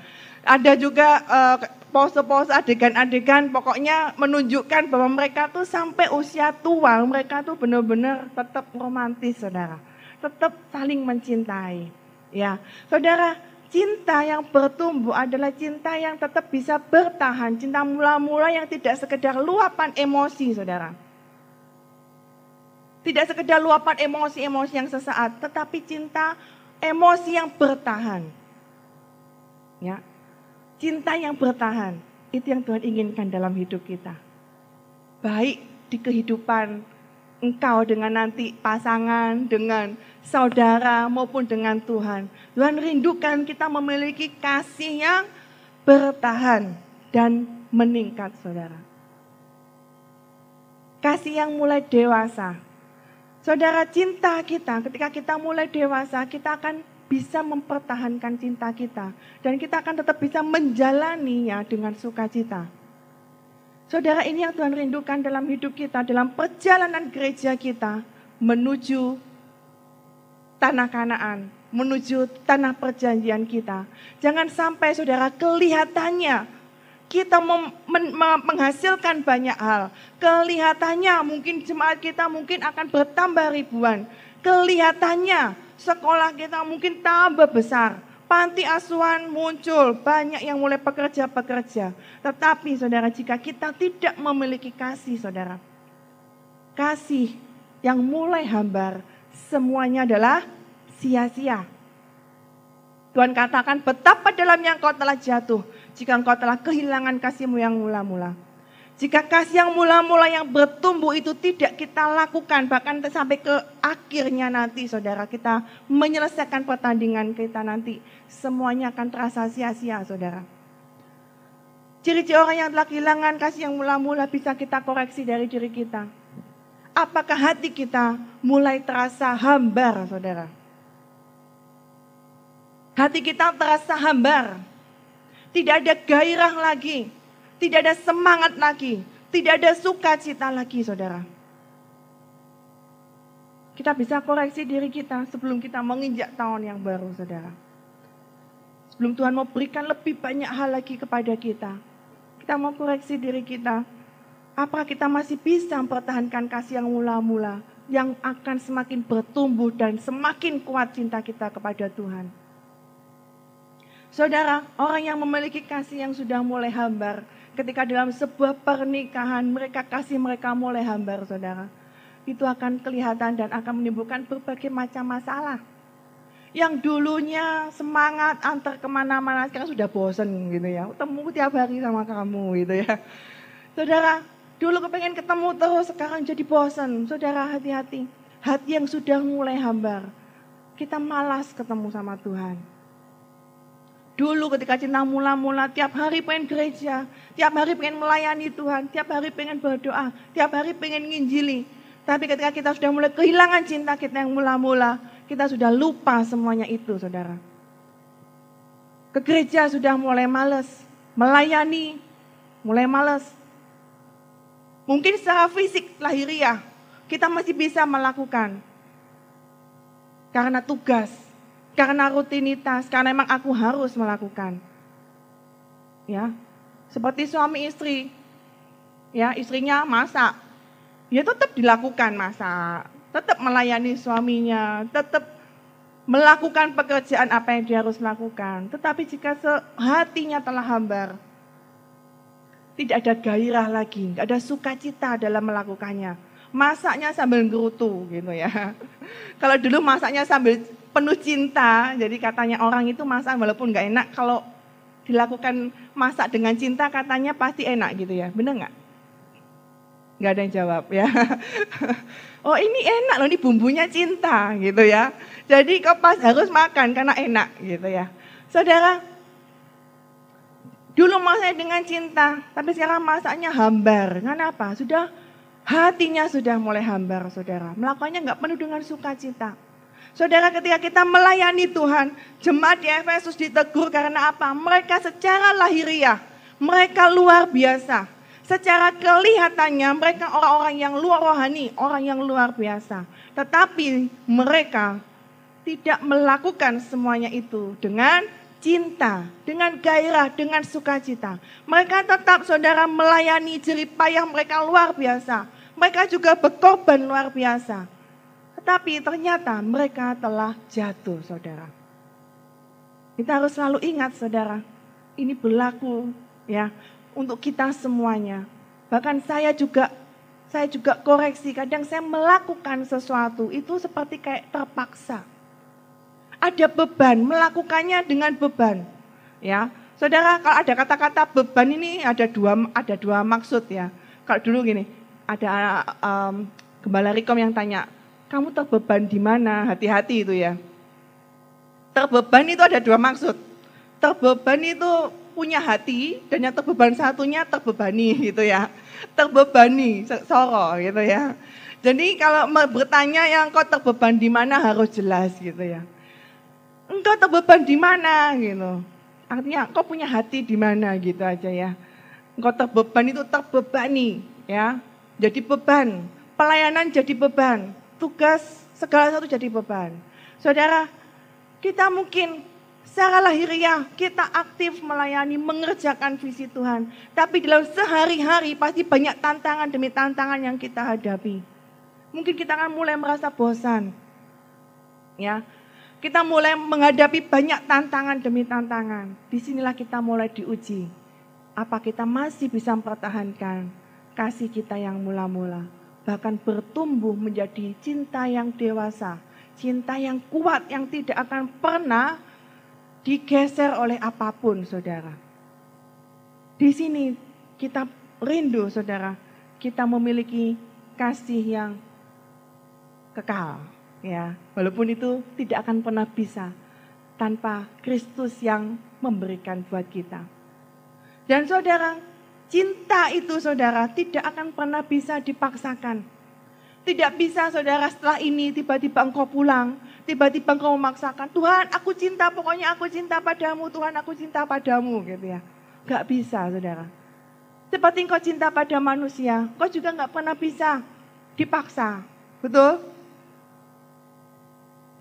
Ada juga uh, pose-pose adegan-adegan pokoknya menunjukkan bahwa mereka tuh sampai usia tua mereka tuh benar-benar tetap romantis saudara tetap saling mencintai ya saudara cinta yang bertumbuh adalah cinta yang tetap bisa bertahan cinta mula-mula yang tidak sekedar luapan emosi saudara tidak sekedar luapan emosi-emosi yang sesaat tetapi cinta emosi yang bertahan ya Cinta yang bertahan, itu yang Tuhan inginkan dalam hidup kita. Baik di kehidupan engkau dengan nanti pasangan, dengan saudara maupun dengan Tuhan. Tuhan rindukan kita memiliki kasih yang bertahan dan meningkat saudara. Kasih yang mulai dewasa. Saudara cinta kita ketika kita mulai dewasa kita akan bisa mempertahankan cinta kita. Dan kita akan tetap bisa menjalaninya dengan sukacita. Saudara ini yang Tuhan rindukan dalam hidup kita, dalam perjalanan gereja kita menuju tanah kanaan, menuju tanah perjanjian kita. Jangan sampai saudara kelihatannya kita menghasilkan banyak hal. Kelihatannya mungkin jemaat kita mungkin akan bertambah ribuan. Kelihatannya sekolah kita mungkin tambah besar. Panti asuhan muncul, banyak yang mulai pekerja-pekerja. Tetapi saudara, jika kita tidak memiliki kasih saudara. Kasih yang mulai hambar, semuanya adalah sia-sia. Tuhan katakan betapa dalamnya engkau telah jatuh jika engkau telah kehilangan kasihmu yang mula-mula. Jika kasih yang mula-mula yang bertumbuh itu tidak kita lakukan, bahkan sampai ke akhirnya nanti saudara kita menyelesaikan pertandingan kita nanti, semuanya akan terasa sia-sia saudara. Ciri-ciri orang yang telah kehilangan kasih yang mula-mula bisa kita koreksi dari diri kita. Apakah hati kita mulai terasa hambar saudara? Hati kita terasa hambar. Tidak ada gairah lagi. Tidak ada semangat lagi. Tidak ada sukacita lagi, saudara. Kita bisa koreksi diri kita sebelum kita menginjak tahun yang baru, saudara. Sebelum Tuhan mau berikan lebih banyak hal lagi kepada kita. Kita mau koreksi diri kita. Apakah kita masih bisa mempertahankan kasih yang mula-mula, yang akan semakin bertumbuh dan semakin kuat cinta kita kepada Tuhan. Saudara, orang yang memiliki kasih yang sudah mulai hambar, ketika dalam sebuah pernikahan mereka kasih mereka mulai hambar, saudara itu akan kelihatan dan akan menimbulkan berbagai macam masalah. Yang dulunya semangat antar ke mana-mana sekarang sudah bosan gitu ya. Temu tiap hari sama kamu gitu ya. Saudara, dulu kepengen ketemu terus sekarang jadi bosan. Saudara hati-hati. Hati yang sudah mulai hambar. Kita malas ketemu sama Tuhan. Dulu ketika cinta mula-mula tiap hari pengen gereja, tiap hari pengen melayani Tuhan, tiap hari pengen berdoa, tiap hari pengen nginjili. Tapi ketika kita sudah mulai kehilangan cinta kita yang mula-mula, kita sudah lupa semuanya itu, saudara. Ke gereja sudah mulai males, melayani, mulai males. Mungkin secara fisik lahiriah, kita masih bisa melakukan. Karena tugas, karena rutinitas, karena memang aku harus melakukan. Ya, seperti suami istri, ya istrinya masak, ya tetap dilakukan masa, tetap melayani suaminya, tetap melakukan pekerjaan apa yang dia harus lakukan. Tetapi jika hatinya telah hambar, tidak ada gairah lagi, tidak ada sukacita dalam melakukannya. Masaknya sambil gerutu gitu ya. Kalau dulu masaknya sambil penuh cinta, jadi katanya orang itu masak walaupun nggak enak, kalau dilakukan masak dengan cinta katanya pasti enak gitu ya, bener nggak? Gak ada yang jawab ya. Oh ini enak loh, ini bumbunya cinta gitu ya. Jadi kau pas harus makan karena enak gitu ya. Saudara, dulu masaknya dengan cinta, tapi sekarang masaknya hambar. Kenapa? Sudah hatinya sudah mulai hambar, saudara. Melakukannya nggak penuh dengan sukacita. Saudara ketika kita melayani Tuhan, jemaat di Efesus ditegur karena apa? Mereka secara lahiriah, mereka luar biasa Secara kelihatannya mereka orang-orang yang luar rohani, orang yang luar biasa. Tetapi mereka tidak melakukan semuanya itu dengan cinta, dengan gairah, dengan sukacita. Mereka tetap saudara melayani jeripayah mereka luar biasa. Mereka juga berkorban luar biasa. Tetapi ternyata mereka telah jatuh saudara. Kita harus selalu ingat saudara, ini berlaku ya untuk kita semuanya. Bahkan saya juga saya juga koreksi, kadang saya melakukan sesuatu itu seperti kayak terpaksa. Ada beban, melakukannya dengan beban. Ya, saudara kalau ada kata-kata beban ini ada dua ada dua maksud ya. Kalau dulu gini, ada um, gembala Rikom yang tanya, kamu terbeban di mana? Hati-hati itu ya. Terbeban itu ada dua maksud. Terbeban itu punya hati dan yang terbeban satunya terbebani gitu ya. Terbebani, soro gitu ya. Jadi kalau bertanya yang kau terbeban di mana harus jelas gitu ya. Engkau terbeban di mana gitu. Artinya kau punya hati di mana gitu aja ya. Engkau terbeban itu terbebani ya. Jadi beban, pelayanan jadi beban, tugas segala satu jadi beban. Saudara, kita mungkin Secara lahiriah kita aktif melayani, mengerjakan visi Tuhan. Tapi dalam sehari-hari pasti banyak tantangan demi tantangan yang kita hadapi. Mungkin kita akan mulai merasa bosan. Ya, kita mulai menghadapi banyak tantangan demi tantangan. Di sinilah kita mulai diuji. Apa kita masih bisa mempertahankan kasih kita yang mula-mula. Bahkan bertumbuh menjadi cinta yang dewasa. Cinta yang kuat yang tidak akan pernah digeser oleh apa pun, saudara. Di sini kita rindu, saudara, kita memiliki kasih yang kekal, ya. Walaupun itu tidak akan pernah bisa tanpa Kristus yang memberikan buat kita. Dan saudara, cinta itu saudara tidak akan pernah bisa dipaksakan. Tidak bisa saudara setelah ini tiba-tiba engkau pulang. Tiba-tiba engkau memaksakan, Tuhan aku cinta, pokoknya aku cinta padamu, Tuhan aku cinta padamu gitu ya. Gak bisa saudara. Seperti engkau cinta pada manusia, kau juga gak pernah bisa dipaksa. Betul?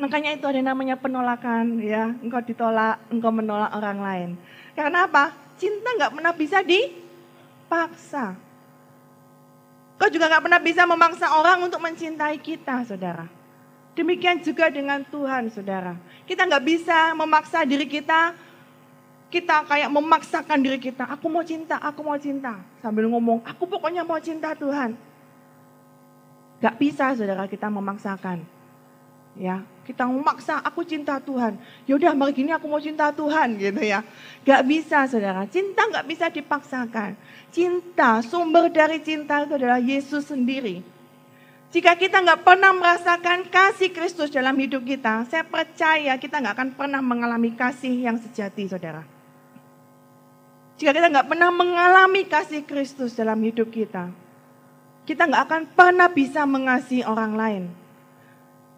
Makanya itu ada namanya penolakan ya. Engkau ditolak, engkau menolak orang lain. Karena apa? Cinta nggak pernah bisa dipaksa. Kau juga nggak pernah bisa memaksa orang untuk mencintai kita, saudara. Demikian juga dengan Tuhan, saudara. Kita nggak bisa memaksa diri kita. Kita kayak memaksakan diri kita. Aku mau cinta, aku mau cinta. Sambil ngomong, aku pokoknya mau cinta Tuhan. Gak bisa, saudara, kita memaksakan. Ya, kita memaksa, aku cinta Tuhan. Yaudah, mari gini aku mau cinta Tuhan, gitu ya. Gak bisa, saudara. Cinta gak bisa dipaksakan. Cinta, sumber dari cinta itu adalah Yesus sendiri. Jika kita nggak pernah merasakan kasih Kristus dalam hidup kita, saya percaya kita nggak akan pernah mengalami kasih yang sejati, saudara. Jika kita nggak pernah mengalami kasih Kristus dalam hidup kita, kita nggak akan pernah bisa mengasihi orang lain.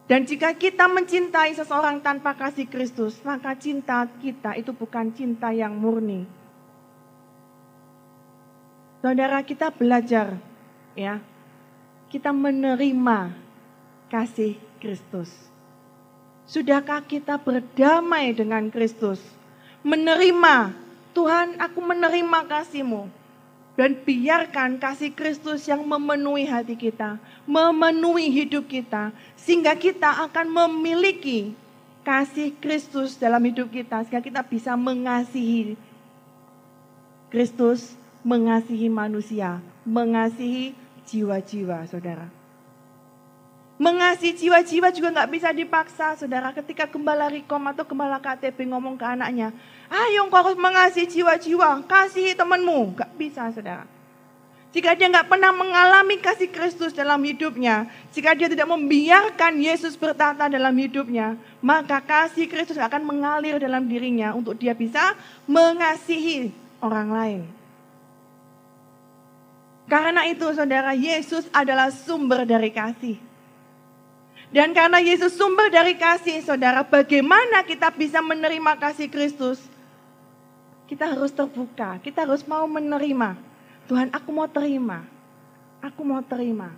Dan jika kita mencintai seseorang tanpa kasih Kristus, maka cinta kita itu bukan cinta yang murni, Saudara kita belajar ya. Kita menerima kasih Kristus. Sudahkah kita berdamai dengan Kristus? Menerima, Tuhan aku menerima kasih-Mu. Dan biarkan kasih Kristus yang memenuhi hati kita, memenuhi hidup kita, sehingga kita akan memiliki kasih Kristus dalam hidup kita, sehingga kita bisa mengasihi Kristus mengasihi manusia, mengasihi jiwa-jiwa, saudara. Mengasihi jiwa-jiwa juga nggak bisa dipaksa, saudara. Ketika gembala Rikom atau gembala KTP ngomong ke anaknya, ayo kau harus mengasihi jiwa-jiwa, kasihi temanmu. Nggak bisa, saudara. Jika dia nggak pernah mengalami kasih Kristus dalam hidupnya, jika dia tidak membiarkan Yesus bertata dalam hidupnya, maka kasih Kristus akan mengalir dalam dirinya untuk dia bisa mengasihi orang lain. Karena itu saudara, Yesus adalah sumber dari kasih. Dan karena Yesus sumber dari kasih, saudara, bagaimana kita bisa menerima kasih Kristus? Kita harus terbuka, kita harus mau menerima. Tuhan, aku mau terima. Aku mau terima.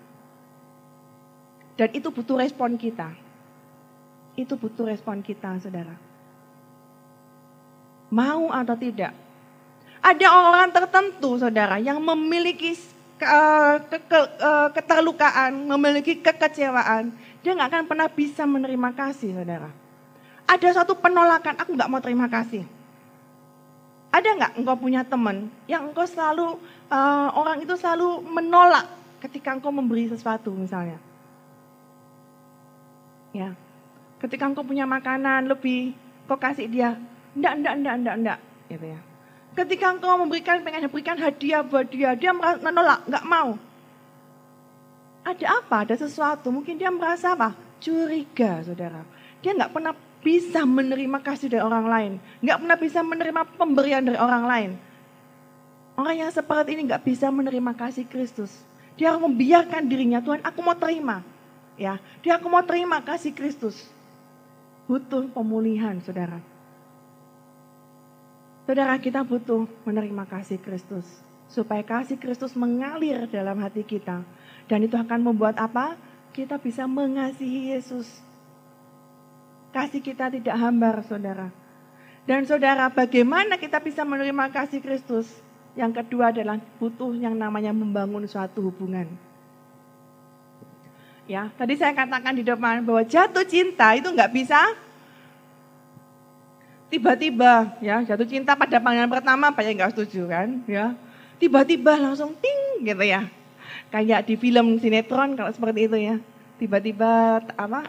Dan itu butuh respon kita. Itu butuh respon kita, saudara. Mau atau tidak? Ada orang tertentu, saudara, yang memiliki ke, ke, ke, keterlukaan, memiliki kekecewaan, dia nggak akan pernah bisa menerima kasih, saudara. Ada satu penolakan, aku nggak mau terima kasih. Ada nggak engkau punya teman yang engkau selalu, uh, orang itu selalu menolak ketika engkau memberi sesuatu misalnya. Ya, ketika engkau punya makanan lebih, kau kasih dia, enggak, enggak, enggak, enggak, enggak, gitu ya. Ketika engkau memberikan, pengen berikan hadiah buat dia, dia menolak, nggak mau. Ada apa? Ada sesuatu. Mungkin dia merasa apa? Curiga, saudara. Dia nggak pernah bisa menerima kasih dari orang lain. Nggak pernah bisa menerima pemberian dari orang lain. Orang yang seperti ini nggak bisa menerima kasih Kristus. Dia harus membiarkan dirinya, Tuhan aku mau terima. Ya, dia aku mau terima kasih Kristus. Butuh pemulihan, saudara. Saudara kita butuh menerima kasih Kristus. Supaya kasih Kristus mengalir dalam hati kita. Dan itu akan membuat apa? Kita bisa mengasihi Yesus. Kasih kita tidak hambar saudara. Dan saudara bagaimana kita bisa menerima kasih Kristus? Yang kedua adalah butuh yang namanya membangun suatu hubungan. Ya, tadi saya katakan di depan bahwa jatuh cinta itu nggak bisa tiba-tiba ya jatuh cinta pada pandangan pertama banyak nggak setuju kan ya tiba-tiba langsung ting gitu ya kayak di film sinetron kalau seperti itu ya. Tiba-tiba apa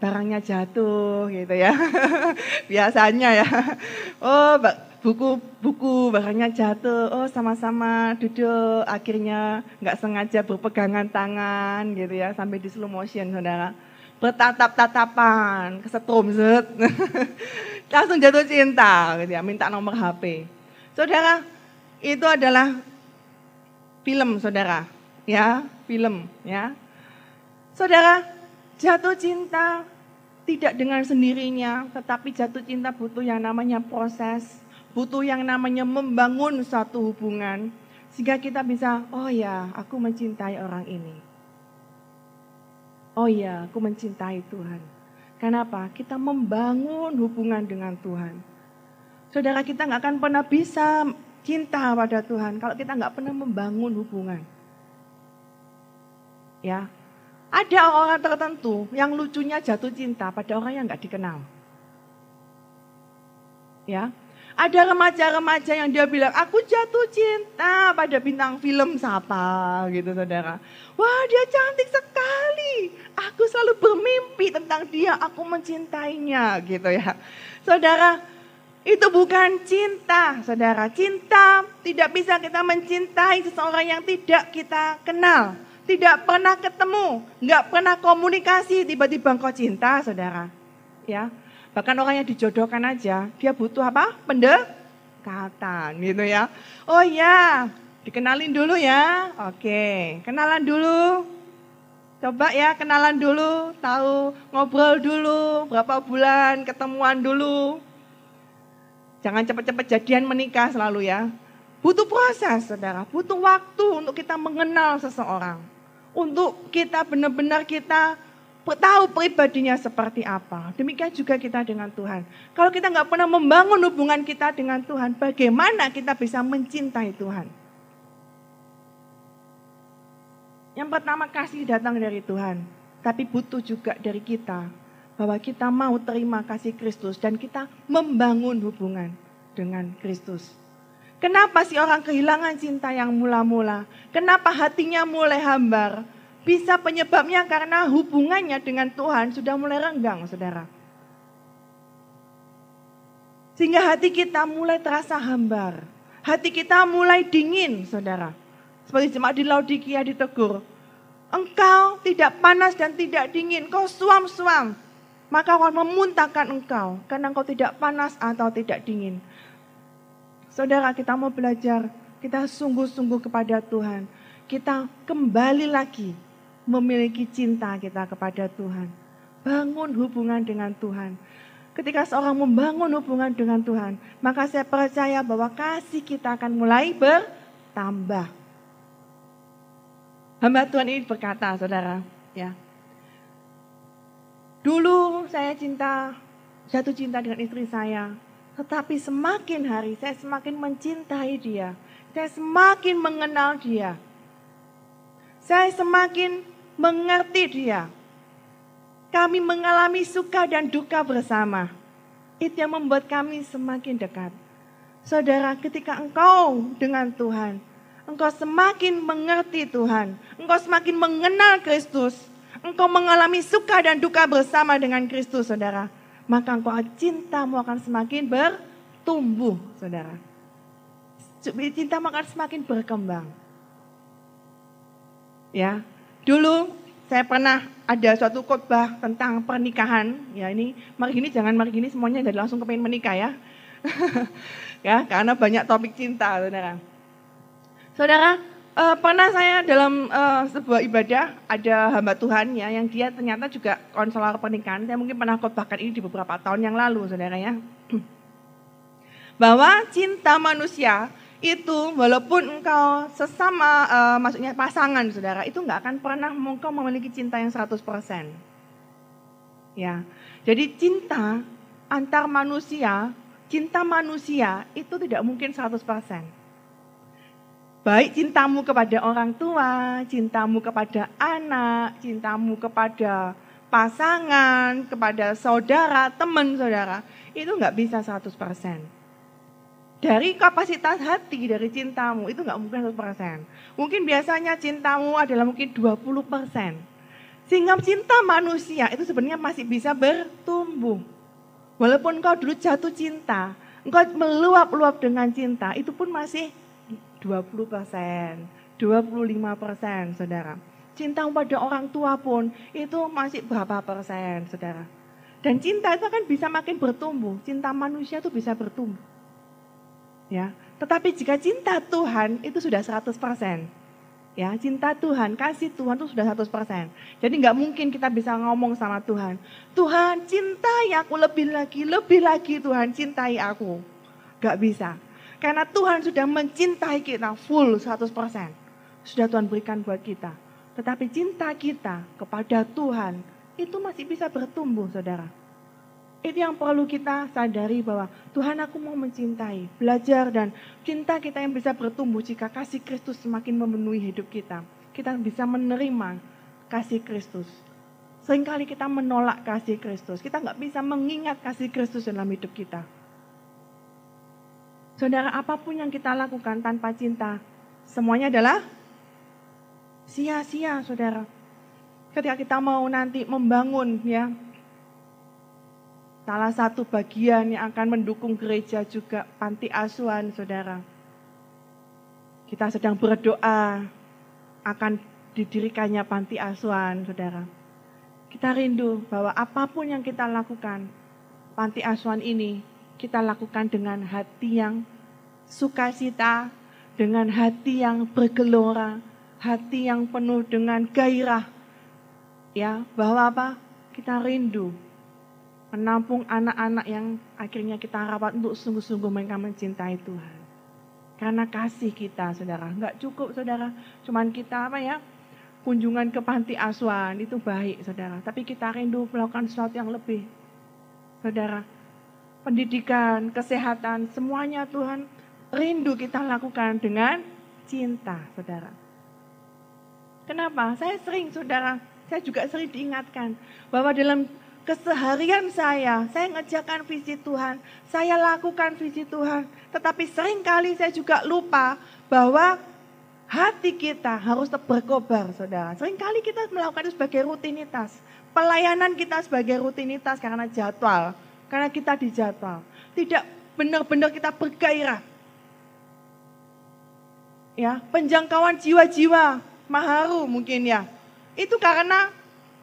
barangnya jatuh gitu ya. Biasanya ya. Oh buku buku barangnya jatuh. Oh sama-sama duduk. Akhirnya nggak sengaja berpegangan tangan gitu ya sampai di slow motion saudara. Bertatap-tatapan kesetrum set. Langsung jatuh cinta gitu ya, minta nomor HP. Saudara, itu adalah film saudara, ya, film ya. Saudara, jatuh cinta tidak dengan sendirinya, tetapi jatuh cinta butuh yang namanya proses, butuh yang namanya membangun satu hubungan, sehingga kita bisa, oh ya, aku mencintai orang ini. Oh ya, aku mencintai Tuhan. Kenapa? Kita membangun hubungan dengan Tuhan. Saudara kita nggak akan pernah bisa cinta pada Tuhan kalau kita nggak pernah membangun hubungan. Ya, ada orang-orang tertentu yang lucunya jatuh cinta pada orang yang nggak dikenal. Ya, ada remaja-remaja yang dia bilang, aku jatuh cinta pada bintang film siapa gitu saudara. Wah dia cantik sekali, aku selalu bermimpi tentang dia, aku mencintainya gitu ya. Saudara, itu bukan cinta, saudara. Cinta tidak bisa kita mencintai seseorang yang tidak kita kenal. Tidak pernah ketemu, nggak pernah komunikasi, tiba-tiba engkau cinta, saudara. Ya, Bahkan orang yang dijodohkan aja, dia butuh apa? Pendekatan gitu ya. Oh ya, dikenalin dulu ya. Oke, kenalan dulu. Coba ya kenalan dulu, tahu ngobrol dulu, berapa bulan ketemuan dulu. Jangan cepat-cepat jadian menikah selalu ya. Butuh proses, saudara. Butuh waktu untuk kita mengenal seseorang. Untuk kita benar-benar kita tahu pribadinya seperti apa. Demikian juga kita dengan Tuhan. Kalau kita nggak pernah membangun hubungan kita dengan Tuhan, bagaimana kita bisa mencintai Tuhan? Yang pertama kasih datang dari Tuhan, tapi butuh juga dari kita bahwa kita mau terima kasih Kristus dan kita membangun hubungan dengan Kristus. Kenapa sih orang kehilangan cinta yang mula-mula? Kenapa hatinya mulai hambar? Bisa penyebabnya karena hubungannya dengan Tuhan sudah mulai renggang, saudara. Sehingga hati kita mulai terasa hambar. Hati kita mulai dingin, saudara. Seperti jemaat di Laodikia ditegur. Engkau tidak panas dan tidak dingin, kau suam-suam. Maka akan memuntahkan engkau, karena engkau tidak panas atau tidak dingin. Saudara, kita mau belajar, kita sungguh-sungguh kepada Tuhan. Kita kembali lagi memiliki cinta kita kepada Tuhan. Bangun hubungan dengan Tuhan. Ketika seorang membangun hubungan dengan Tuhan, maka saya percaya bahwa kasih kita akan mulai bertambah. Hamba Tuhan ini berkata, saudara, ya. Dulu saya cinta, jatuh cinta dengan istri saya. Tetapi semakin hari saya semakin mencintai dia. Saya semakin mengenal dia. Saya semakin mengerti dia. Kami mengalami suka dan duka bersama. Itu yang membuat kami semakin dekat. Saudara, ketika engkau dengan Tuhan, engkau semakin mengerti Tuhan, engkau semakin mengenal Kristus, engkau mengalami suka dan duka bersama dengan Kristus, saudara, maka engkau cintamu akan semakin bertumbuh, saudara. Cintamu akan semakin berkembang. Ya, Dulu saya pernah ada suatu khotbah tentang pernikahan. Ya ini mari gini jangan mari gini semuanya jadi langsung kepengen menikah ya. ya karena banyak topik cinta saudara. Saudara uh, pernah saya dalam uh, sebuah ibadah ada hamba Tuhan ya yang dia ternyata juga konselor pernikahan. Saya mungkin pernah khotbahkan ini di beberapa tahun yang lalu saudara ya. Bahwa cinta manusia itu walaupun engkau sesama uh, maksudnya pasangan saudara itu nggak akan pernah engkau memiliki cinta yang 100%. Ya. Jadi cinta antar manusia, cinta manusia itu tidak mungkin 100%. Baik cintamu kepada orang tua, cintamu kepada anak, cintamu kepada pasangan, kepada saudara, teman saudara, itu nggak bisa 100% dari kapasitas hati, dari cintamu, itu nggak mungkin 100%. Mungkin biasanya cintamu adalah mungkin 20%. Sehingga cinta manusia itu sebenarnya masih bisa bertumbuh. Walaupun engkau dulu jatuh cinta, engkau meluap-luap dengan cinta, itu pun masih 20%, 25% saudara. Cinta pada orang tua pun itu masih berapa persen saudara. Dan cinta itu akan bisa makin bertumbuh, cinta manusia itu bisa bertumbuh. Ya, tetapi jika cinta Tuhan itu sudah 100%. Ya, cinta Tuhan, kasih Tuhan itu sudah 100%. Jadi nggak mungkin kita bisa ngomong sama Tuhan, Tuhan cintai aku lebih lagi, lebih lagi Tuhan cintai aku. Gak bisa. Karena Tuhan sudah mencintai kita full 100%. Sudah Tuhan berikan buat kita. Tetapi cinta kita kepada Tuhan itu masih bisa bertumbuh saudara. Itu yang perlu kita sadari bahwa Tuhan aku mau mencintai, belajar dan cinta kita yang bisa bertumbuh jika kasih Kristus semakin memenuhi hidup kita. Kita bisa menerima kasih Kristus. Seringkali kita menolak kasih Kristus. Kita nggak bisa mengingat kasih Kristus dalam hidup kita. Saudara, apa pun yang kita lakukan tanpa cinta, semuanya adalah sia-sia, saudara. Ketika kita mau nanti membangun ya Salah satu bagian yang akan mendukung gereja juga panti asuhan, saudara. Kita sedang berdoa akan didirikannya panti asuhan, saudara. Kita rindu bahwa apa pun yang kita lakukan, panti asuhan ini kita lakukan dengan hati yang sukacita, dengan hati yang bergelora, hati yang penuh dengan gairah. Ya, bahwa apa? Kita rindu menampung anak-anak yang akhirnya kita rawat untuk sungguh-sungguh mereka mencintai Tuhan. Karena kasih kita, saudara. Enggak cukup, saudara. Cuman kita apa ya, kunjungan ke panti asuhan itu baik, saudara. Tapi kita rindu melakukan sesuatu yang lebih. Saudara, pendidikan, kesehatan, semuanya Tuhan rindu kita lakukan dengan cinta, saudara. Kenapa? Saya sering, saudara, saya juga sering diingatkan bahwa dalam keseharian saya, saya ngerjakan visi Tuhan, saya lakukan visi Tuhan. Tetapi sering kali saya juga lupa bahwa hati kita harus berkobar, saudara. Seringkali kita melakukan itu sebagai rutinitas. Pelayanan kita sebagai rutinitas karena jadwal, karena kita dijadwal. Tidak benar-benar kita bergairah. Ya, penjangkauan jiwa-jiwa, maharu mungkin ya. Itu karena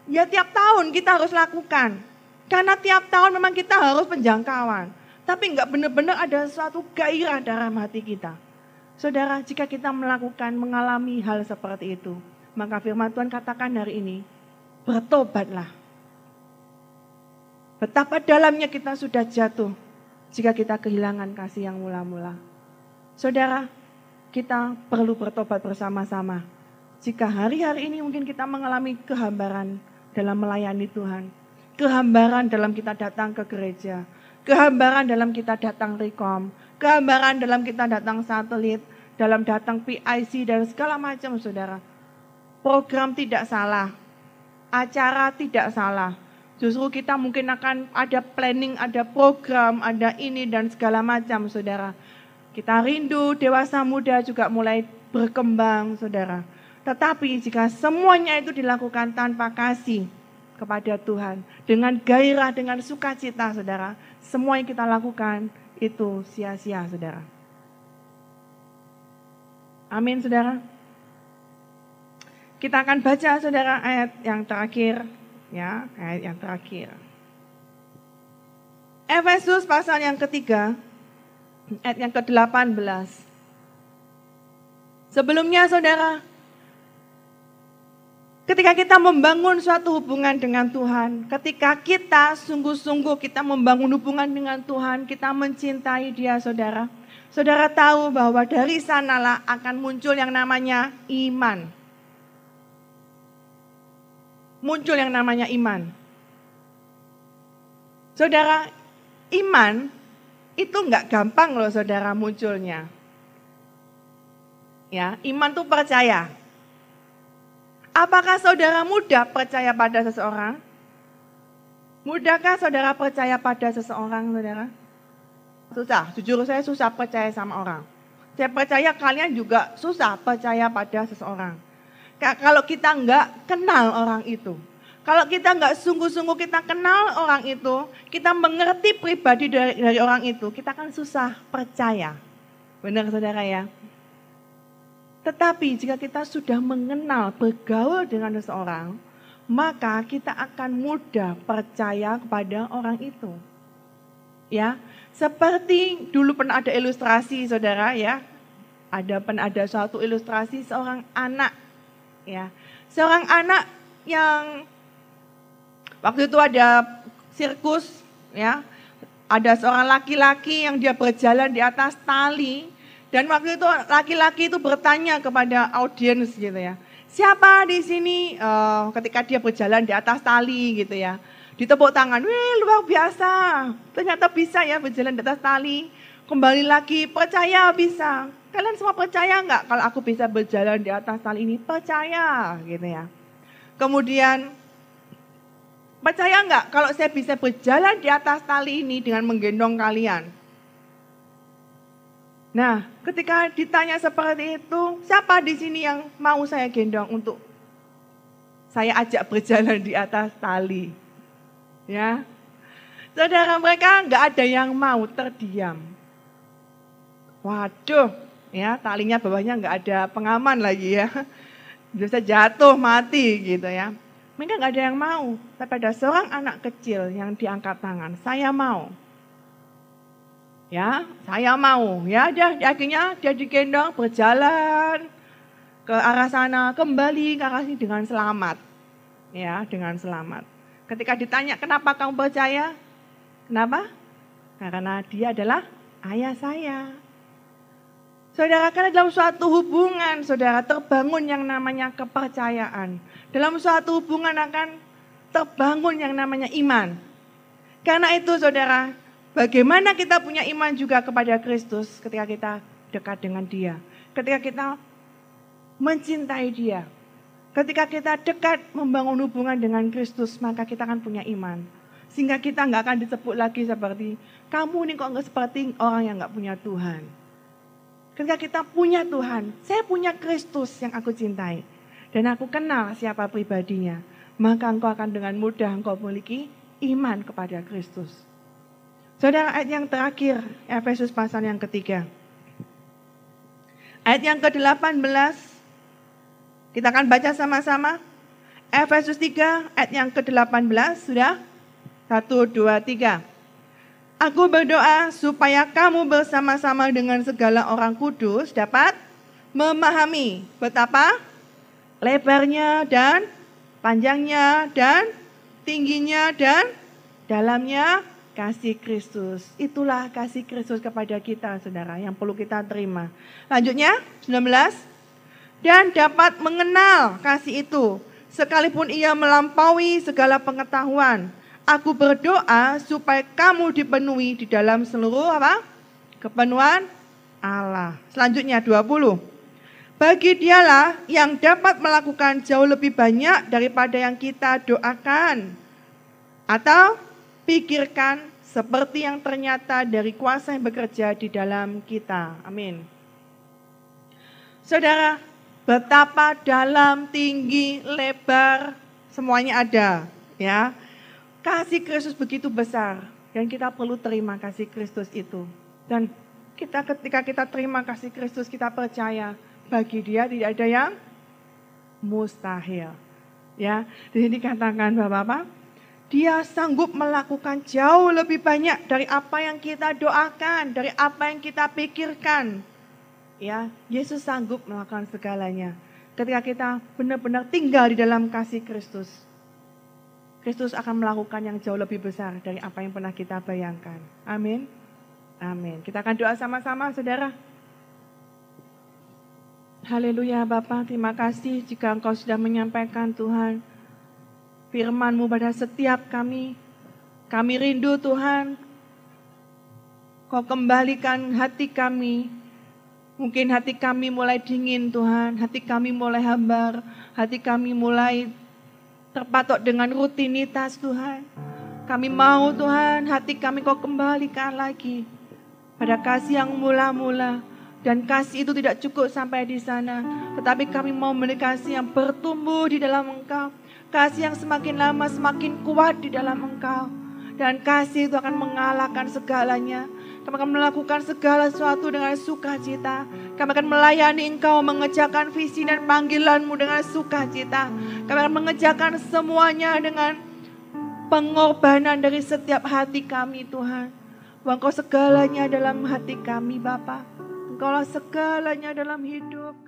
Ya tiap tahun kita harus lakukan. Karena tiap tahun memang kita harus penjangkauan. Tapi enggak benar-benar ada suatu gairah dalam hati kita. Saudara, jika kita melakukan, mengalami hal seperti itu, maka firman Tuhan katakan hari ini, bertobatlah. Betapa dalamnya kita sudah jatuh jika kita kehilangan kasih yang mula-mula. Saudara, kita perlu bertobat bersama-sama. Jika hari-hari ini mungkin kita mengalami kehambaran, dalam melayani Tuhan. Kehambaran dalam kita datang ke gereja. Kehambaran dalam kita datang rekom. Kehambaran dalam kita datang satelit. Dalam datang PIC dan segala macam saudara. Program tidak salah. Acara tidak salah. Justru kita mungkin akan ada planning, ada program, ada ini dan segala macam saudara. Kita rindu dewasa muda juga mulai berkembang saudara tetapi jika semuanya itu dilakukan tanpa kasih kepada Tuhan, dengan gairah, dengan sukacita, saudara, semua yang kita lakukan itu sia-sia, saudara. Amin, saudara. Kita akan baca, saudara, ayat yang terakhir, ya, ayat yang terakhir. Efesus pasal yang ketiga, ayat yang ke-18. Sebelumnya, saudara, Ketika kita membangun suatu hubungan dengan Tuhan, ketika kita sungguh-sungguh kita membangun hubungan dengan Tuhan, kita mencintai Dia, saudara. Saudara tahu bahwa dari sanalah akan muncul yang namanya iman. Muncul yang namanya iman. Saudara, iman itu nggak gampang loh saudara munculnya. Ya, iman tuh percaya. Apakah saudara mudah percaya pada seseorang? Mudahkah saudara percaya pada seseorang, saudara? Susah, jujur saya susah percaya sama orang. Saya percaya kalian juga susah percaya pada seseorang. Kalau kita nggak kenal orang itu, kalau kita nggak sungguh-sungguh kita kenal orang itu, kita mengerti pribadi dari, dari orang itu, kita akan susah percaya. Benar saudara ya? Tetapi jika kita sudah mengenal, bergaul dengan seseorang, maka kita akan mudah percaya kepada orang itu. Ya, seperti dulu pernah ada ilustrasi saudara ya, ada ada suatu ilustrasi seorang anak ya. Seorang anak yang waktu itu ada sirkus ya. Ada seorang laki-laki yang dia berjalan di atas tali dan waktu itu laki-laki itu bertanya kepada audiens gitu ya. Siapa di sini uh, ketika dia berjalan di atas tali gitu ya. Ditepuk tangan, wih luar biasa. Ternyata bisa ya berjalan di atas tali. Kembali lagi, percaya bisa. Kalian semua percaya nggak kalau aku bisa berjalan di atas tali ini? Percaya gitu ya. Kemudian percaya nggak kalau saya bisa berjalan di atas tali ini dengan menggendong kalian? Nah, ketika ditanya seperti itu, siapa di sini yang mau saya gendong untuk saya ajak berjalan di atas tali? Ya, saudara mereka nggak ada yang mau terdiam. Waduh, ya talinya bawahnya nggak ada pengaman lagi ya. Bisa jatuh mati gitu ya. Mereka nggak ada yang mau. Tapi ada seorang anak kecil yang diangkat tangan. Saya mau. Ya saya mau. Ya dia akhirnya dia digendong berjalan ke arah sana kembali ke arah sini dengan selamat. Ya dengan selamat. Ketika ditanya kenapa kamu percaya? Kenapa? Karena dia adalah ayah saya Saudara, karena dalam suatu hubungan, saudara terbangun yang namanya kepercayaan. Dalam suatu hubungan akan terbangun yang namanya iman. Karena itu saudara, bagaimana kita punya iman juga kepada Kristus ketika kita dekat dengan dia. Ketika kita mencintai dia. Ketika kita dekat membangun hubungan dengan Kristus, maka kita akan punya iman. Sehingga kita nggak akan disebut lagi seperti, kamu nih kok nggak seperti orang yang nggak punya Tuhan. Ketika kita punya Tuhan, saya punya Kristus yang aku cintai. Dan aku kenal siapa pribadinya. Maka engkau akan dengan mudah engkau memiliki iman kepada Kristus. Saudara ayat yang terakhir, Efesus pasal yang ketiga. Ayat yang ke-18, kita akan baca sama-sama. Efesus 3 ayat yang ke-18, sudah? 1, 2, 3. Aku berdoa supaya kamu bersama-sama dengan segala orang kudus dapat memahami betapa lebarnya dan panjangnya dan tingginya dan dalamnya kasih Kristus. Itulah kasih Kristus kepada kita, saudara, yang perlu kita terima. Lanjutnya, 19. Dan dapat mengenal kasih itu, sekalipun ia melampaui segala pengetahuan, Aku berdoa supaya kamu dipenuhi di dalam seluruh apa? Kepenuhan Allah. Selanjutnya 20. Bagi dialah yang dapat melakukan jauh lebih banyak daripada yang kita doakan. Atau pikirkan seperti yang ternyata dari kuasa yang bekerja di dalam kita. Amin. Saudara, betapa dalam, tinggi, lebar, semuanya ada. Ya, Kasih Kristus begitu besar dan kita perlu terima kasih Kristus itu. Dan kita ketika kita terima kasih Kristus kita percaya bagi dia tidak ada yang mustahil. Ya, di sini dikatakan Bapak-bapak, dia sanggup melakukan jauh lebih banyak dari apa yang kita doakan, dari apa yang kita pikirkan. Ya, Yesus sanggup melakukan segalanya. Ketika kita benar-benar tinggal di dalam kasih Kristus. Kristus akan melakukan yang jauh lebih besar dari apa yang pernah kita bayangkan. Amin. Amin. Kita akan doa sama-sama, saudara. Haleluya Bapak, terima kasih jika Engkau sudah menyampaikan Tuhan firman-Mu pada setiap kami. Kami rindu Tuhan, Kau kembalikan hati kami. Mungkin hati kami mulai dingin Tuhan, hati kami mulai hambar, hati kami mulai terpatok dengan rutinitas Tuhan. Kami mau Tuhan hati kami kau kembalikan lagi pada kasih yang mula-mula. Dan kasih itu tidak cukup sampai di sana. Tetapi kami mau memiliki kasih yang bertumbuh di dalam engkau. Kasih yang semakin lama semakin kuat di dalam engkau. Dan kasih itu akan mengalahkan segalanya. Kami akan melakukan segala sesuatu dengan sukacita. Kami akan melayani Engkau, mengejarkan visi dan panggilanmu dengan sukacita. Kami akan mengejarkan semuanya dengan pengorbanan dari setiap hati kami Tuhan. Engkau segalanya dalam hati kami Bapa. Engkaulah segalanya dalam hidup